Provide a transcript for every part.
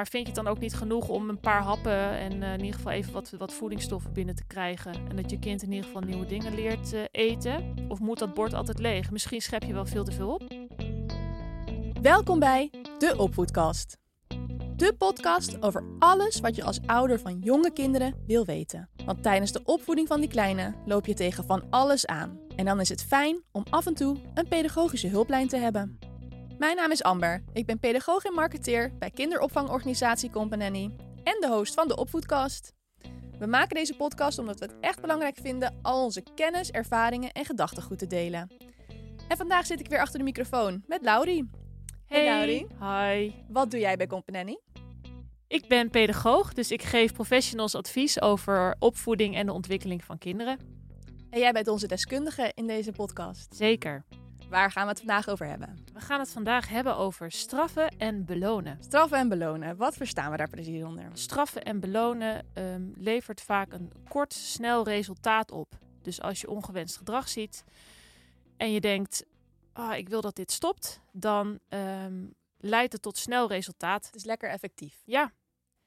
Maar vind je het dan ook niet genoeg om een paar happen en eh, in ieder geval even wat, wat voedingsstoffen binnen te krijgen? En dat je kind in ieder geval nieuwe dingen leert eh, eten? Of moet dat bord altijd leeg? Misschien schep je wel veel te veel op. Welkom bij de Opvoedkast. De podcast over alles wat je als ouder van jonge kinderen wil weten. Want tijdens de opvoeding van die kleine loop je tegen van alles aan. En dan is het fijn om af en toe een pedagogische hulplijn te hebben. Mijn naam is Amber. Ik ben pedagoog en marketeer bij kinderopvangorganisatie Company en de host van de Opvoedkast. We maken deze podcast omdat we het echt belangrijk vinden al onze kennis, ervaringen en gedachtegoed te delen. En vandaag zit ik weer achter de microfoon met Laurie. Hey, Laurie. Hi. Wat doe jij bij Company? Ik ben pedagoog, dus ik geef professionals advies over opvoeding en de ontwikkeling van kinderen. En jij bent onze deskundige in deze podcast. Zeker. Waar gaan we het vandaag over hebben? We gaan het vandaag hebben over straffen en belonen. Straffen en belonen. Wat verstaan we daar precies onder? Straffen en belonen ehm, levert vaak een kort, snel resultaat op. Dus als je ongewenst gedrag ziet en je denkt, ah, ik wil dat dit stopt, dan ehm, leidt het tot snel resultaat. Het is lekker effectief. Ja,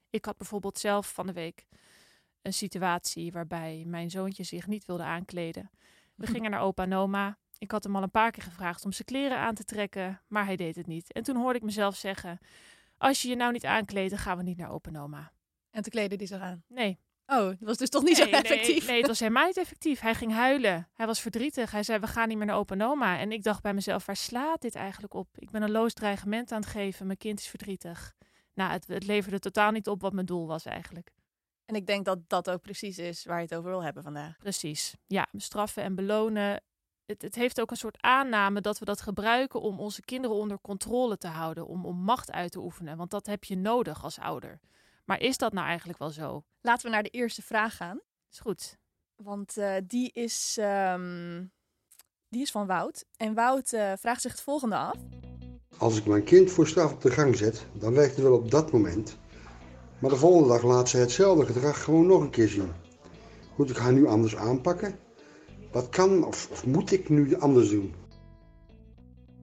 ik had bijvoorbeeld zelf van de week een situatie waarbij mijn zoontje zich niet wilde aankleden. We gingen naar opa en oma. Ik had hem al een paar keer gevraagd om zijn kleren aan te trekken, maar hij deed het niet. En toen hoorde ik mezelf zeggen: Als je je nou niet aankleedt, dan gaan we niet naar opa en te kleden die zich aan? Nee. Oh, dat was dus toch niet nee, zo effectief? Nee, nee, het was helemaal niet effectief. Hij ging huilen. Hij was verdrietig. Hij zei: We gaan niet meer naar opa en oma. En ik dacht bij mezelf: Waar slaat dit eigenlijk op? Ik ben een loos dreigement aan het geven. Mijn kind is verdrietig. Nou, het, het leverde totaal niet op wat mijn doel was eigenlijk. En ik denk dat dat ook precies is waar je het over wil hebben vandaag. Precies. Ja, straffen en belonen. Het, het, heeft ook een soort aanname dat we dat gebruiken om onze kinderen onder controle te houden, om, om macht uit te oefenen. Want dat heb je nodig als ouder. Maar is dat nou eigenlijk wel zo? Laten we naar de eerste vraag gaan. Is goed. Want uh, die, is, um, die is van Wout. En Wout uh, vraagt zich het volgende af. Als ik mijn kind voor straf op de gang zet, dan werkt het wel op dat moment. Maar de volgende dag laat ze hetzelfde gedrag gewoon nog een keer zien. Moet ik haar nu anders aanpakken? Wat kan of, of, moet ik nu anders doen?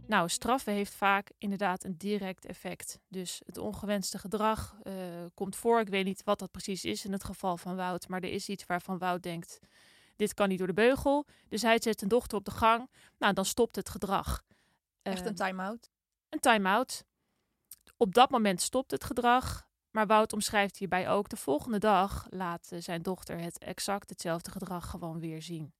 Nou, straffen heeft vaak inderdaad een direct effect. Dus het ongewenste gedrag uh, komt voor. Ik weet niet wat dat precies is in het geval van Wout, maar er is iets waarvan Wout denkt: dit kan niet door de beugel. Dus hij zet zijn dochter op de gang. Nou, dan stopt het gedrag. Echt een time-out? Een time-out. Op dat moment stopt het gedrag. Maar Wout omschrijft hierbij ook: de volgende dag laat zijn dochter het exact hetzelfde gedrag gewoon weer zien.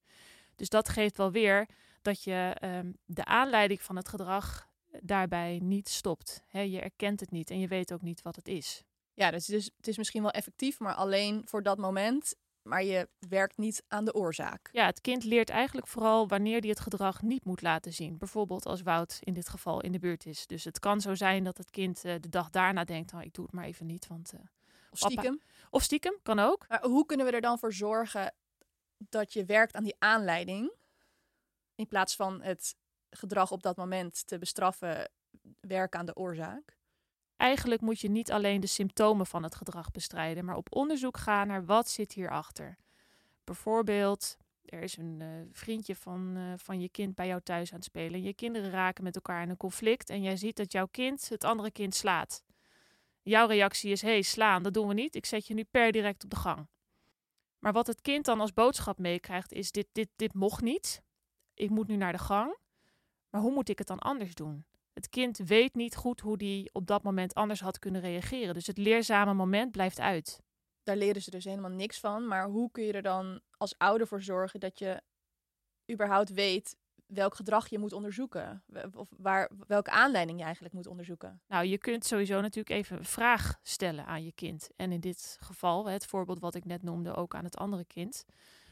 Dus dat geeft wel weer dat je um, de aanleiding van het gedrag daarbij niet stopt. He, je erkent het niet en je weet ook niet wat het is. Ja, dus, dus het is misschien wel effectief, maar alleen voor dat moment. Maar je werkt niet aan de oorzaak. Ja, het kind leert eigenlijk vooral wanneer hij het gedrag niet moet laten zien. Bijvoorbeeld als Wout in dit geval in de buurt is. Dus het kan zo zijn dat het kind uh, de dag daarna denkt: oh, ik doe het maar even niet. Want, uh, of stiekem. Papa... Of stiekem, kan ook. Maar hoe kunnen we er dan voor zorgen dat je werkt aan die aanleiding? In plaats van het gedrag op dat moment te bestraffen, werken aan de oorzaak? Eigenlijk moet je niet alleen de symptomen van het gedrag bestrijden, maar op onderzoek gaan naar wat zit hierachter. Bijvoorbeeld, er is een uh, vriendje van, uh, van je kind bij jou thuis aan het spelen. Je kinderen raken met elkaar in een conflict en jij ziet dat jouw kind het andere kind slaat. Jouw reactie is: hé, hey, slaan, dat doen we niet. Ik zet je nu per direct op de gang. Maar wat het kind dan als boodschap meekrijgt is: dit, dit, dit mocht niet. Ik moet nu naar de gang. Maar hoe moet ik het dan anders doen? Het kind weet niet goed hoe die op dat moment anders had kunnen reageren. Dus het leerzame moment blijft uit. Daar leren ze dus helemaal niks van. Maar hoe kun je er dan als ouder voor zorgen dat je überhaupt weet welk gedrag je moet onderzoeken? Of waar, welke aanleiding je eigenlijk moet onderzoeken? Nou, je kunt sowieso natuurlijk even een vraag stellen aan je kind. En in dit geval, het voorbeeld wat ik net noemde, ook aan het andere kind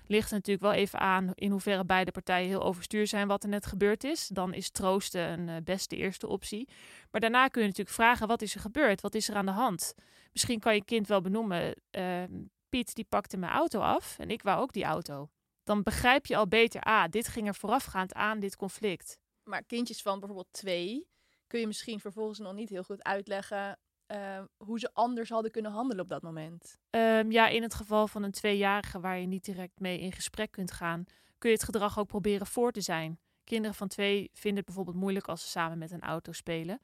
ligt natuurlijk wel even aan in hoeverre beide partijen heel overstuur zijn wat er net gebeurd is. Dan is troosten een uh, beste eerste optie. Maar daarna kun je natuurlijk vragen: wat is er gebeurd? Wat is er aan de hand? Misschien kan je kind wel benoemen: uh, Piet die pakte mijn auto af en ik wou ook die auto. Dan begrijp je al beter: ah, dit ging er voorafgaand aan dit conflict. Maar kindjes van bijvoorbeeld twee kun je misschien vervolgens nog niet heel goed uitleggen uh, hoe ze anders hadden kunnen handelen op dat moment? Um, ja, in het geval van een tweejarige waar je niet direct mee in gesprek kunt gaan, kun je het gedrag ook proberen voor te zijn. Kinderen van twee vinden het bijvoorbeeld moeilijk als ze samen met een auto spelen.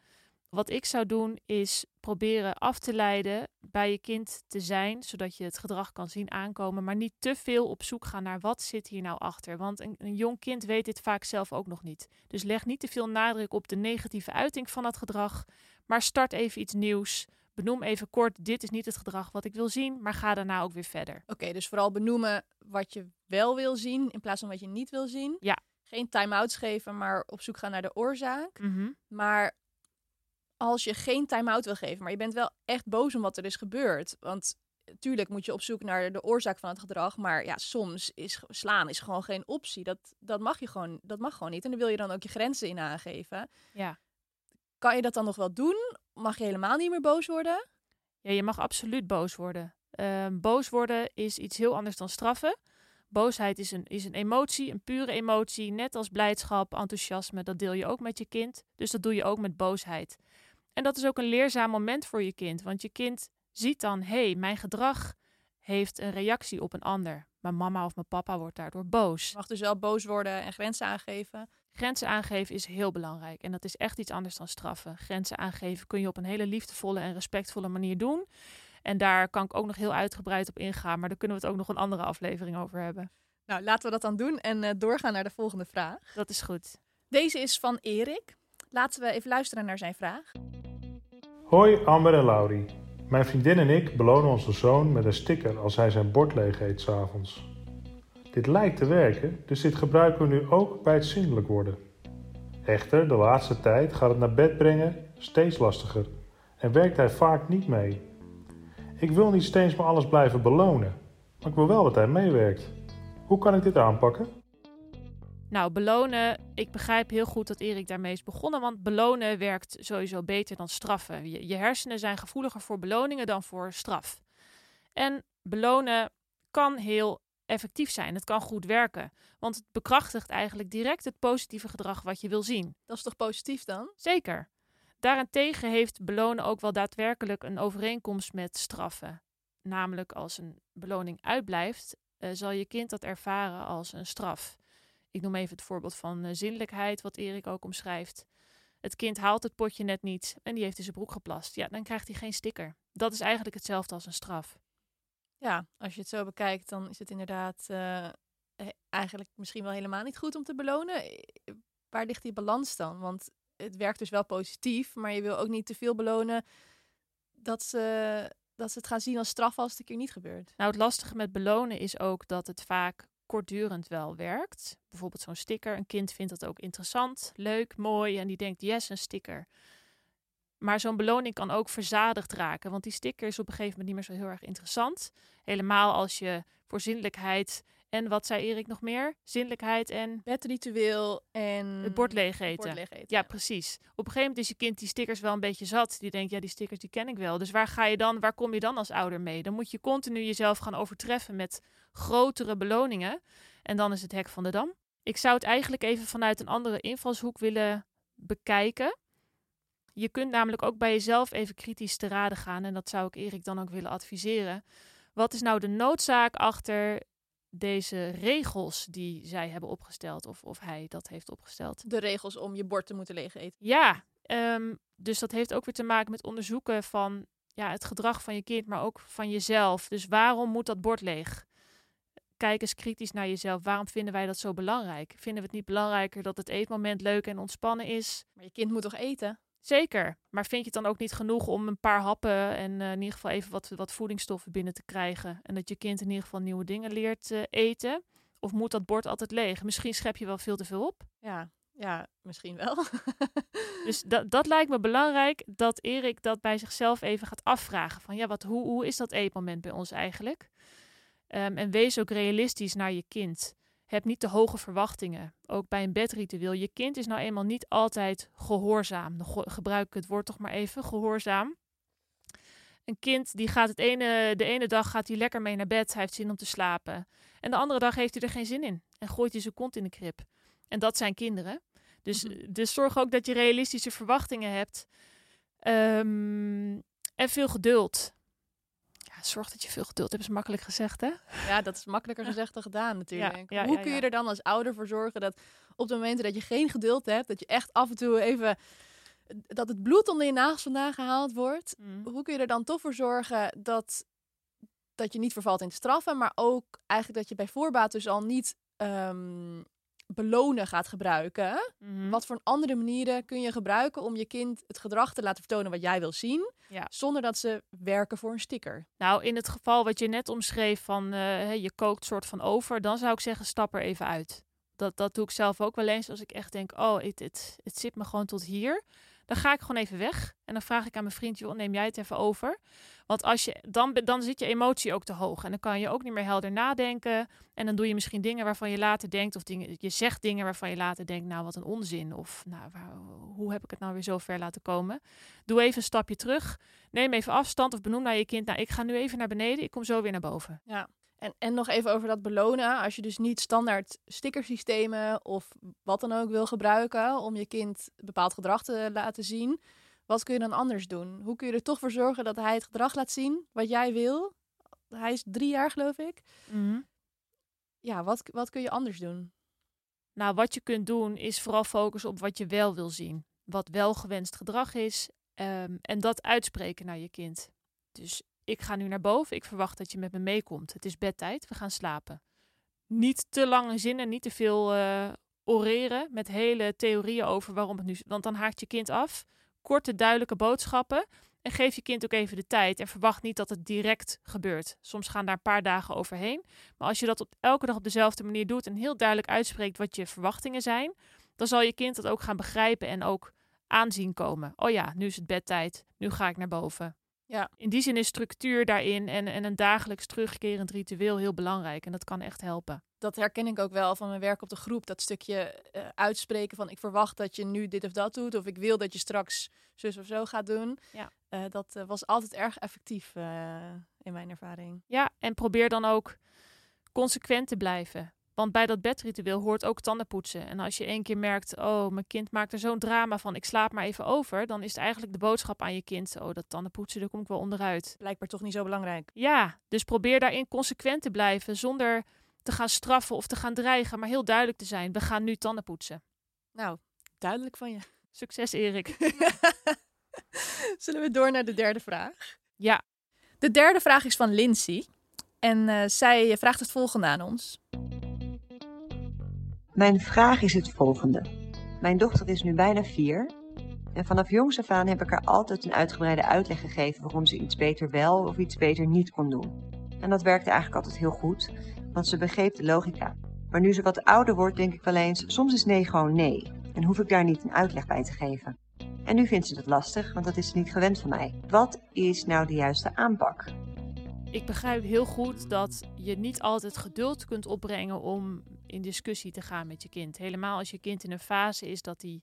Wat ik zou doen is proberen af te leiden, bij je kind te zijn, zodat je het gedrag kan zien aankomen, maar niet te veel op zoek gaan naar wat zit hier nou achter. Want een, een jong kind weet dit vaak zelf ook nog niet. Dus leg niet te veel nadruk op de negatieve uiting van dat gedrag, maar start even iets nieuws. Benoem even kort, dit is niet het gedrag wat ik wil zien, maar ga daarna ook weer verder. Oké, dus vooral benoemen wat je wel wil zien in plaats van wat je niet wil zien. Ja. Geen time-outs geven, maar op zoek gaan naar de oorzaak. Mhm. Maar als je geen time-out wil geven, maar je bent wel echt boos om wat er is gebeurd. Want natuurlijk moet je op zoek naar de oorzaak van het gedrag. Maar ja, soms is slaan is gewoon geen optie. Dat, dat, mag je gewoon, dat mag gewoon niet. En dan wil je dan ook je grenzen in aangeven. Ja. Kan je dat dan nog wel doen? Mag je helemaal niet meer boos worden? Ja, je mag absoluut boos worden. Ehm, boos worden is iets heel anders dan straffen. Boosheid is een, is een emotie, een pure emotie. Net als blijdschap, enthousiasme, dat deel je ook met je kind. Dus dat doe je ook met boosheid. En dat is ook een leerzaam moment voor je kind. Want je kind ziet dan, hé, hey, mijn gedrag heeft een reactie op een ander. Mijn mama of mijn papa wordt daardoor boos. Je mag dus wel boos worden en grenzen aangeven. Grenzen aangeven is heel belangrijk. En dat is echt iets anders dan straffen. Grenzen aangeven kun je op een hele liefdevolle en respectvolle manier doen. En daar kan ik ook nog heel uitgebreid op ingaan. Maar daar kunnen we het ook nog een andere aflevering over hebben. Nou, laten we dat dan doen en uh, doorgaan naar de volgende vraag. Dat is goed. Deze is van Erik. Laten we even luisteren naar zijn vraag. Hoi Amber en Laurie. Mijn vriendin en ik belonen onze zoon met een sticker als hij zijn bord leeg eet s'avonds. Dit lijkt te werken, dus dit gebruiken we nu ook bij het zindelijk worden. Echter, de laatste tijd gaat het naar bed brengen steeds lastiger en werkt hij vaak niet mee. Ik wil niet steeds maar alles blijven belonen, maar ik wil wel dat hij meewerkt. Hoe kan ik dit aanpakken? Nou, belonen, ik begrijp heel goed dat Erik daarmee is begonnen, want belonen werkt sowieso beter dan straffen. Je, je hersenen zijn gevoeliger voor beloningen dan voor straf. En belonen kan heel effectief zijn. Het kan goed werken, want het bekrachtigt eigenlijk direct het positieve gedrag wat je wil zien. Dat is toch positief dan? Zeker. Daarentegen heeft belonen ook wel daadwerkelijk een overeenkomst met straffen. Namelijk als een beloning uitblijft, uh, zal je kind dat ervaren als een straf. Ik noem even het voorbeeld van uh, zinnelijkheid, wat Erik ook omschrijft. Het kind haalt het potje net niet en die heeft in zijn broek geplast. Ja, dan krijgt hij geen sticker. Dat is eigenlijk hetzelfde als een straf. Ja, als je het zo bekijkt, dan is het inderdaad uh, eigenlijk misschien wel helemaal niet goed om te belonen. Waar ligt die balans dan? Want het werkt dus wel positief, maar je wil ook niet te veel belonen dat ze, dat ze het gaan zien als straf als het een keer niet gebeurt. Nou, het lastige met belonen is ook dat het vaak kortdurend wel werkt. Bijvoorbeeld zo'n sticker. Een kind vindt dat ook interessant, leuk, mooi en die denkt, yes, een sticker. Maar zo'n beloning kan ook verzadigd raken, want die sticker is op een gegeven moment niet meer zo heel erg interessant. Helemaal als je voor zinnelijkheid en wat zei Erik nog meer? Zinnelijkheid en... Bedritueel en... Het bord leeg eten. Eten ja, precies. Op een gegeven moment is je kind die stickers wel een beetje zat. Die denkt, ja, die stickers die ken ik wel. Dus waar ga je dan, waar kom je dan als ouder mee? Dan moet je continu jezelf gaan overtreffen met grotere beloningen. En dan is het hek van de dam. Ik zou het eigenlijk even vanuit een andere invalshoek willen bekijken. Je kunt namelijk ook bij jezelf even kritisch te raden gaan. En dat zou ik Erik dan ook willen adviseren. Wat is nou de noodzaak achter deze regels die zij hebben opgesteld, of, of hij dat heeft opgesteld? De regels om je bord te moeten leeg eten. Ja, um, dus dat heeft ook weer te maken met onderzoeken van ja, het gedrag van je kind, maar ook van jezelf. Dus waarom moet dat bord leeg? Kijk eens kritisch naar jezelf. Waarom vinden wij dat zo belangrijk? Vinden we het niet belangrijker dat het eetmoment leuk en ontspannen is? Maar je kind moet toch eten? Zeker. Maar vind je het dan ook niet genoeg om een paar happen en uh, in ieder geval even wat, wat voedingsstoffen binnen te krijgen? En dat je kind in ieder geval nieuwe dingen leert uh, eten? Of moet dat bord altijd leeg? Misschien schep je wel veel te veel op. Ja, ja misschien wel. dus dat, dat lijkt me belangrijk dat Erik dat bij zichzelf even gaat afvragen. Van ja, wat, hoe, hoe is dat eetmoment bij ons eigenlijk? Um, en wees ook realistisch naar je kind. Heb niet te hoge verwachtingen. Ook bij een bedritueel. Je kind is nou eenmaal niet altijd gehoorzaam. Dan gebruik ik het woord toch maar even, gehoorzaam. Een kind die gaat het ene, de ene dag gaat hij lekker mee naar bed. Hij heeft zin om te slapen. En de andere dag heeft hij er geen zin in. En gooit hij zijn kont in de krib. En dat zijn kinderen. Dus, -hmm. dus zorg ook dat je realistische verwachtingen hebt. Um, en veel geduld zorg dat je veel geduld hebt, is makkelijk gezegd, hè? Ja, dat is makkelijker gezegd dan gedaan natuurlijk. Ja, ja, Hoe kun je er dan als ouder voor zorgen dat op de momenten dat je geen geduld hebt, dat je echt af en toe even dat het bloed onder je nagels vandaan gehaald wordt. Mm. Hoe kun je er dan toch voor zorgen dat, dat je niet vervalt in straffen, maar ook eigenlijk dat je bij voorbaat dus al niet ehm, belonen gaat gebruiken? Mhm. Wat voor andere manieren kun je gebruiken om je kind het gedrag te laten vertonen wat jij wil zien, Ja. zonder dat ze werken voor een sticker? Nou, in het geval wat je net omschreef van eh, je kookt soort van over, dan zou ik zeggen stap er even uit. Dat, dat doe ik zelf ook wel eens als ik echt denk, oh, het, het, het zit me gewoon tot hier. Dan ga ik gewoon even weg en dan vraag ik aan mijn vriend, neem jij het even over. Want als je, dan, dan zit je emotie ook te hoog en dan kan je ook niet meer helder nadenken. En dan doe je misschien dingen waarvan je later denkt, of dingen, je zegt dingen waarvan je later denkt, nou wat een onzin. Of nou, hoe heb ik het nou weer zo ver laten komen? Doe even een stapje terug neem even afstand of benoem naar je kind. Nou, ik ga nu even naar beneden, ik kom zo weer naar boven. En, en nog even over dat belonen. Als je dus niet standaard stickersystemen of wat dan ook wil gebruiken om je kind bepaald gedrag te laten zien, wat kun je dan anders doen? Hoe kun je er toch voor zorgen dat hij het gedrag laat zien wat jij wil? Hij is drie jaar, geloof ik. Ja, wat, wat kun je anders doen? Nou, wat je kunt doen is vooral focussen op wat je wel wil zien. Wat wel gewenst gedrag is. ehm, en dat uitspreken naar je kind. Dus ik ga nu naar boven. Ik verwacht dat je met me meekomt. Het is bedtijd. We gaan slapen. Niet te lange zinnen, niet te veel eh, oreren met hele theorieën over waarom het nu. Want dan haakt je kind af. Korte, duidelijke boodschappen. En geef je kind ook even de tijd. En verwacht niet dat het direct gebeurt. Soms gaan daar een paar dagen overheen. Maar als je dat op, elke dag op dezelfde manier doet en heel duidelijk uitspreekt wat je verwachtingen zijn, dan zal je kind dat ook gaan begrijpen en ook aanzien komen. Oh ja, nu is het bedtijd, nu ga ik naar boven. Ja. In die zin is structuur daarin en, en een dagelijks terugkerend ritueel heel belangrijk en dat kan echt helpen. Dat herken ik ook wel van mijn werk op de groep. Dat stukje eh, uitspreken van ik verwacht dat je nu dit of dat doet. Of ik wil dat je straks zus of zo gaat doen. Ja. Eh, dat eh, was altijd erg effectief in mijn ervaring. Ja, en probeer dan ook consequent te blijven. Want bij dat bedritueel hoort ook tandenpoetsen. En als je één keer merkt, oh, mijn kind maakt er zo'n drama van, ik slaap maar even over, dan is het eigenlijk de boodschap aan je kind, oh, dat tandenpoetsen, daar kom ik wel onderuit. Blijkbaar toch niet zo belangrijk. Ja, dus probeer daarin consequent te blijven, zonder te gaan straffen of te gaan dreigen, maar heel duidelijk te zijn, we gaan nu tanden poetsen. Nou, duidelijk van je. Succes, Erik. Zullen we door naar de derde vraag? Ja. De derde vraag is van Lindsay. En eh, zij vraagt het volgende aan ons. Mijn vraag is het volgende. Mijn dochter is nu bijna vier. En vanaf jongs af aan heb ik haar altijd een uitgebreide uitleg gegeven waarom ze iets beter wel of iets beter niet kon doen. En dat werkte eigenlijk altijd heel goed, want ze begreep de logica. Maar nu ze wat ouder wordt, denk ik wel eens: soms is nee gewoon nee. En hoef ik daar niet een uitleg bij te geven. En nu vindt ze dat lastig, want dat is niet gewend van mij. Wat is nou de juiste aanpak? Ik begrijp heel goed dat je niet altijd geduld kunt opbrengen om in discussie te gaan met je kind. Helemaal als je kind in een fase is dat hij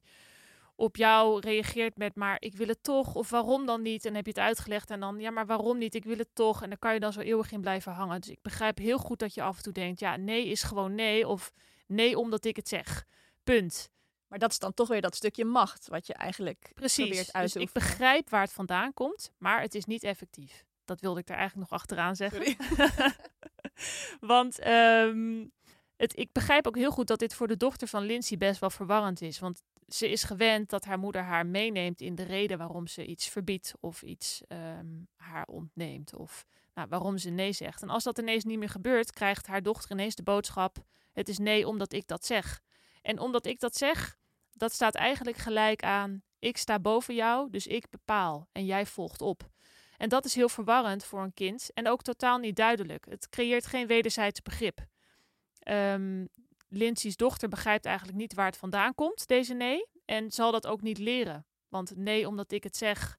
op jou reageert met maar ik wil het toch of waarom dan niet en dan heb je het uitgelegd en dan ja maar waarom niet ik wil het toch en dan kan je dan zo eeuwig in blijven hangen. Dus ik begrijp heel goed dat je af en toe denkt ja nee is gewoon nee of nee omdat ik het zeg. Punt. Maar dat is dan toch weer dat stukje macht wat je eigenlijk Precies. probeert uit Dus te ik oefenen. begrijp waar het vandaan komt, maar het is niet effectief. Dat wilde ik er eigenlijk nog achteraan zeggen. Want ehm, het, ik begrijp ook heel goed dat dit voor de dochter van Lindsay best wel verwarrend is. Want ze is gewend dat haar moeder haar meeneemt in de reden waarom ze iets verbiedt of iets ehm, haar ontneemt. Of nou, waarom ze nee zegt. En als dat ineens niet meer gebeurt, krijgt haar dochter ineens de boodschap: Het is nee omdat ik dat zeg. En omdat ik dat zeg, dat staat eigenlijk gelijk aan: Ik sta boven jou, dus ik bepaal en jij volgt op. En dat is heel verwarrend voor een kind en ook totaal niet duidelijk. Het creëert geen wederzijds begrip. Ehm Lindsay's dochter begrijpt eigenlijk niet waar het vandaan komt, deze nee. En zal dat ook niet leren. Want nee, omdat ik het zeg.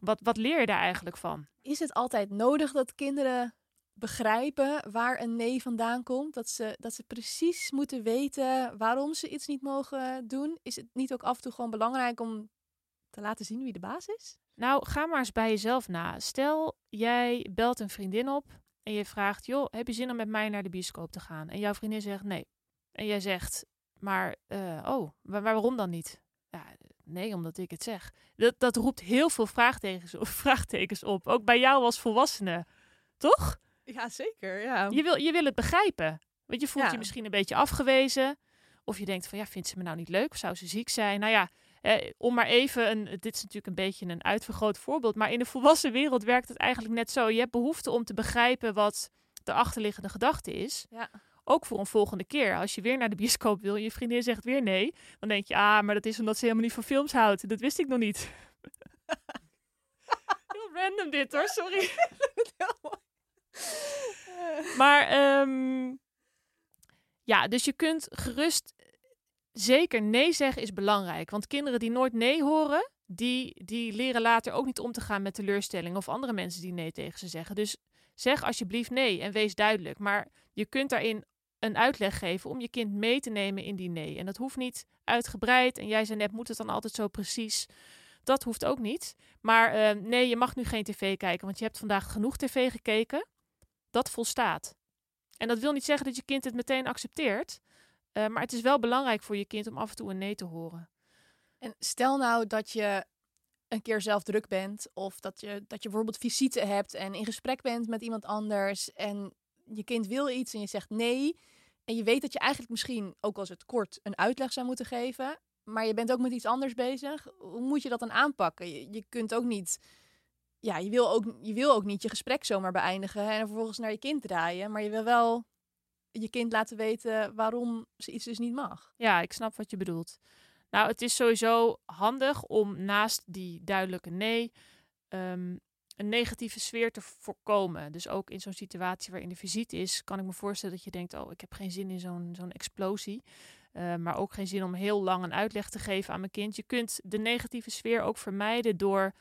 Wat, wat leer je daar eigenlijk van? Is het altijd nodig dat kinderen begrijpen waar een nee vandaan komt? Dat ze, dat ze precies moeten weten waarom ze iets niet mogen doen? Is het niet ook af en toe gewoon belangrijk om te laten zien wie de baas is? Nou, ga maar eens bij jezelf na. Stel, jij belt een vriendin op en je vraagt: Joh, heb je zin om met mij naar de bioscoop te gaan? En jouw vriendin zegt nee. En jij zegt: Maar, eh, oh, waar- waarom dan niet? Ja, nee, omdat ik het zeg. Dat, dat roept heel veel vraagtekens, op- vraagtekens op. Ook bij jou als volwassene. Toch? Ja, zeker. Ja. Je wil, je wil het begrijpen. Want je voelt Ja. je misschien een beetje afgewezen. Of je denkt van ja, vindt ze me nou niet leuk? Of zou ze ziek zijn? Nou ja, Eh, om maar even, een, dit is natuurlijk een beetje een uitvergroot voorbeeld, maar in de volwassen wereld werkt het eigenlijk net zo. Je hebt behoefte om te begrijpen wat de achterliggende gedachte is. Ja. Ook voor een volgende keer. Als je weer naar de bioscoop wil en je vriendin zegt weer nee, dan denk je, ah, maar dat is omdat ze helemaal niet van films houdt. Dat wist ik nog niet. Heel random dit hoor, sorry. Maar ehm, ja, dus je kunt gerust zeker nee zeggen is belangrijk. Want kinderen die nooit nee horen, die, die leren later ook niet om te gaan met teleurstellingen of andere mensen die nee tegen ze zeggen. Dus zeg alsjeblieft nee en wees duidelijk. Maar je kunt daarin een uitleg geven om je kind mee te nemen in die nee. En dat hoeft niet uitgebreid. En jij zei net, moet het dan altijd zo precies? Dat hoeft ook niet. Maar eh, nee, je mag nu geen tv kijken, want je hebt vandaag genoeg tv gekeken. Dat volstaat. En dat wil niet zeggen dat je kind het meteen accepteert. Uh, maar het is wel belangrijk voor je kind om af en toe een nee te horen. En stel nou dat je een keer zelf druk bent, of dat je, dat je bijvoorbeeld visite hebt en in gesprek bent met iemand anders en je kind wil iets en je zegt nee. En je weet dat je eigenlijk misschien, ook als het kort, een uitleg zou moeten geven. Maar je bent ook met iets anders bezig. Hoe moet je dat dan aanpakken? Je, je kunt ook niet. Ja, je wil ook, je wil ook niet je gesprek zomaar beëindigen en vervolgens naar je kind draaien. Maar je wil wel je kind laten weten waarom ze iets dus niet mag. Ja, ik snap wat je bedoelt. Nou, het is sowieso handig om naast die duidelijke nee um, een negatieve sfeer te voorkomen. Dus ook in zo'n situatie waarin de visite is, kan ik me voorstellen dat je denkt: Oh, ik heb geen zin in zo'n zo'n explosie. Uh, maar ook geen zin om heel lang een uitleg te geven aan mijn kind. Je kunt de negatieve sfeer ook vermijden door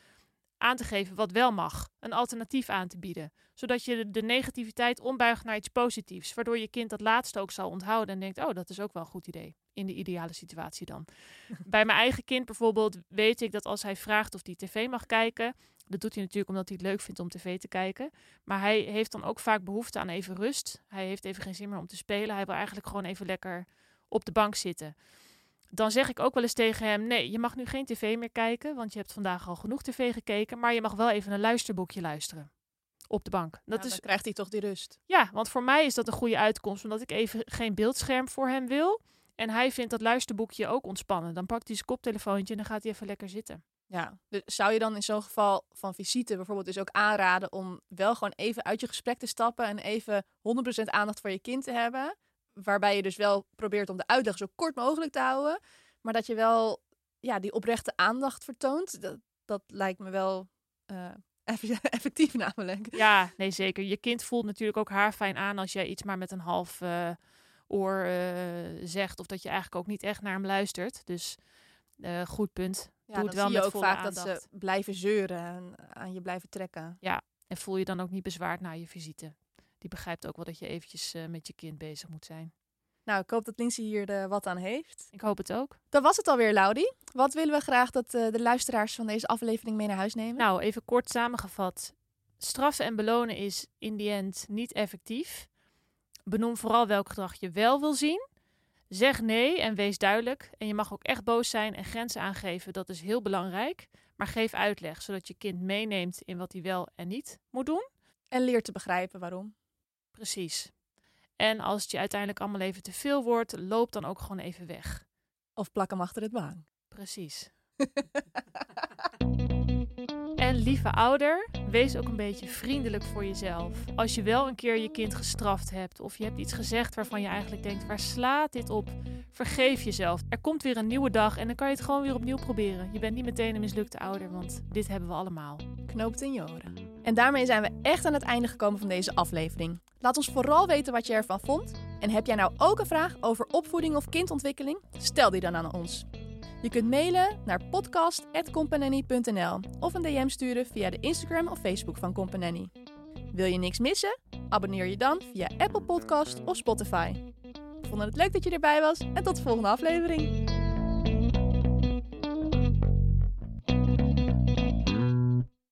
aan te geven wat wel mag. Een alternatief aan te bieden. Zodat je de negativiteit ombuigt naar iets positiefs. Waardoor je kind dat laatste ook zal onthouden en denkt: Oh, dat is ook wel een goed idee. In de ideale situatie dan. Bij mijn eigen kind bijvoorbeeld weet ik dat als hij vraagt of hij tv mag kijken. Dat doet hij natuurlijk omdat hij het leuk vindt om tv te kijken. Maar hij heeft dan ook vaak behoefte aan even rust. Hij heeft even geen zin meer om te spelen. Hij wil eigenlijk gewoon even lekker op de bank zitten. Dan zeg ik ook wel eens tegen hem: Nee, je mag nu geen tv meer kijken, want je hebt vandaag al genoeg tv gekeken. Maar je mag wel even een luisterboekje luisteren. Op de bank. Dat is, dan krijgt hij toch die rust. Ja, want voor mij is dat een goede uitkomst, omdat ik even geen beeldscherm voor hem wil. En hij vindt dat luisterboekje ook ontspannen. Dan pakt hij zijn koptelefoontje en dan gaat hij even lekker zitten. Ja, dus zou je dan in zo'n geval van visite bijvoorbeeld dus ook aanraden om wel gewoon even uit je gesprek te stappen en even 100% aandacht voor je kind te hebben? Waarbij je dus wel probeert om de uitleg zo kort mogelijk te houden, maar dat je wel ja, die oprechte aandacht vertoont. Dat, dat lijkt me wel uh, effectief namelijk. Ja, nee zeker. Je kind voelt natuurlijk ook haar fijn aan als jij iets maar met een half uh, oor uh, zegt of dat je eigenlijk ook niet echt naar hem luistert. Dus goed punt. Ja, Doe het wel zie je ook vaak dat ze blijven zeuren en aan je blijven trekken. Ja, en voel je dan ook niet bezwaard na je visite. Die begrijpt ook wel dat je eventjes uh, met je kind bezig moet zijn. Nou, ik hoop dat Lindsay hier er wat aan heeft. Ik hoop het ook. Dan was het alweer, Laudi. Wat willen we graag dat uh, de luisteraars van deze aflevering mee naar huis nemen? Nou, even kort samengevat. Straffen en belonen is in die end niet effectief. Benoem vooral welk gedrag je wel wil zien. Zeg nee en wees duidelijk. En je mag ook echt boos zijn en grenzen aangeven. Dat is heel belangrijk. Maar geef uitleg, zodat je kind meeneemt in wat hij wel en niet moet doen. En leert te begrijpen waarom. Precies. En als het je uiteindelijk allemaal even te veel wordt, loop dan ook gewoon even weg. Of plak hem achter het baan. Precies. En lieve ouder, wees ook een beetje vriendelijk voor jezelf. Als je wel een keer je kind gestraft hebt of je hebt iets gezegd waarvan je eigenlijk denkt: waar slaat dit op? Vergeef jezelf. Er komt weer een nieuwe dag en dan kan je het gewoon weer opnieuw proberen. Je bent niet meteen een mislukte ouder, want dit hebben we allemaal. Knoopt in je oren. En daarmee zijn we echt aan het einde gekomen van deze aflevering. Laat ons vooral weten wat je ervan vond. En heb jij nou ook een vraag over opvoeding of kindontwikkeling? Stel die dan aan ons. Je kunt mailen naar podcast.companany.nl of een DM sturen via de Instagram of Facebook van Companany. Wil je niks missen? Abonneer je dan via Apple Podcast of Spotify. We vonden het leuk dat je erbij was en tot de volgende aflevering.